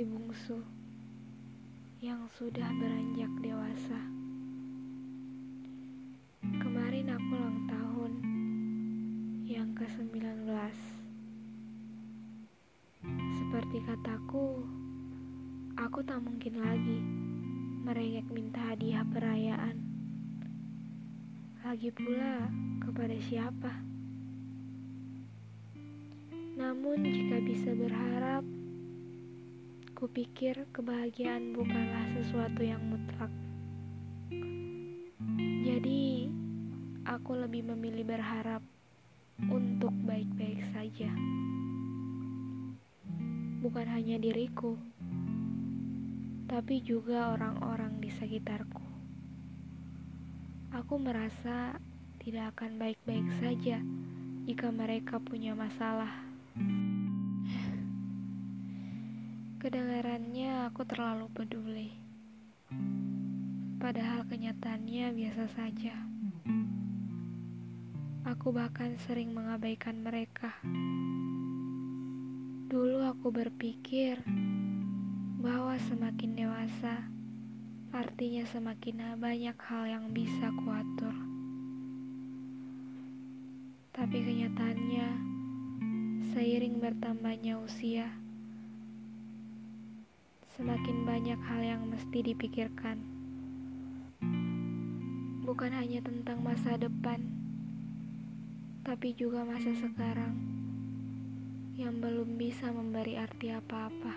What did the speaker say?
si bungsu yang sudah beranjak dewasa. Kemarin aku ulang tahun yang ke-19. Seperti kataku, aku tak mungkin lagi merengek minta hadiah perayaan. Lagi pula, kepada siapa? Namun jika bisa berharap, kupikir kebahagiaan bukanlah sesuatu yang mutlak. Jadi, aku lebih memilih berharap untuk baik-baik saja. Bukan hanya diriku, tapi juga orang-orang di sekitarku. Aku merasa tidak akan baik-baik saja jika mereka punya masalah. Kedengarannya aku terlalu peduli. Padahal kenyataannya biasa saja. Aku bahkan sering mengabaikan mereka. Dulu aku berpikir bahwa semakin dewasa artinya semakin banyak hal yang bisa kuatur. Tapi kenyataannya Seiring bertambahnya usia, semakin banyak hal yang mesti dipikirkan. Bukan hanya tentang masa depan, tapi juga masa sekarang yang belum bisa memberi arti apa-apa.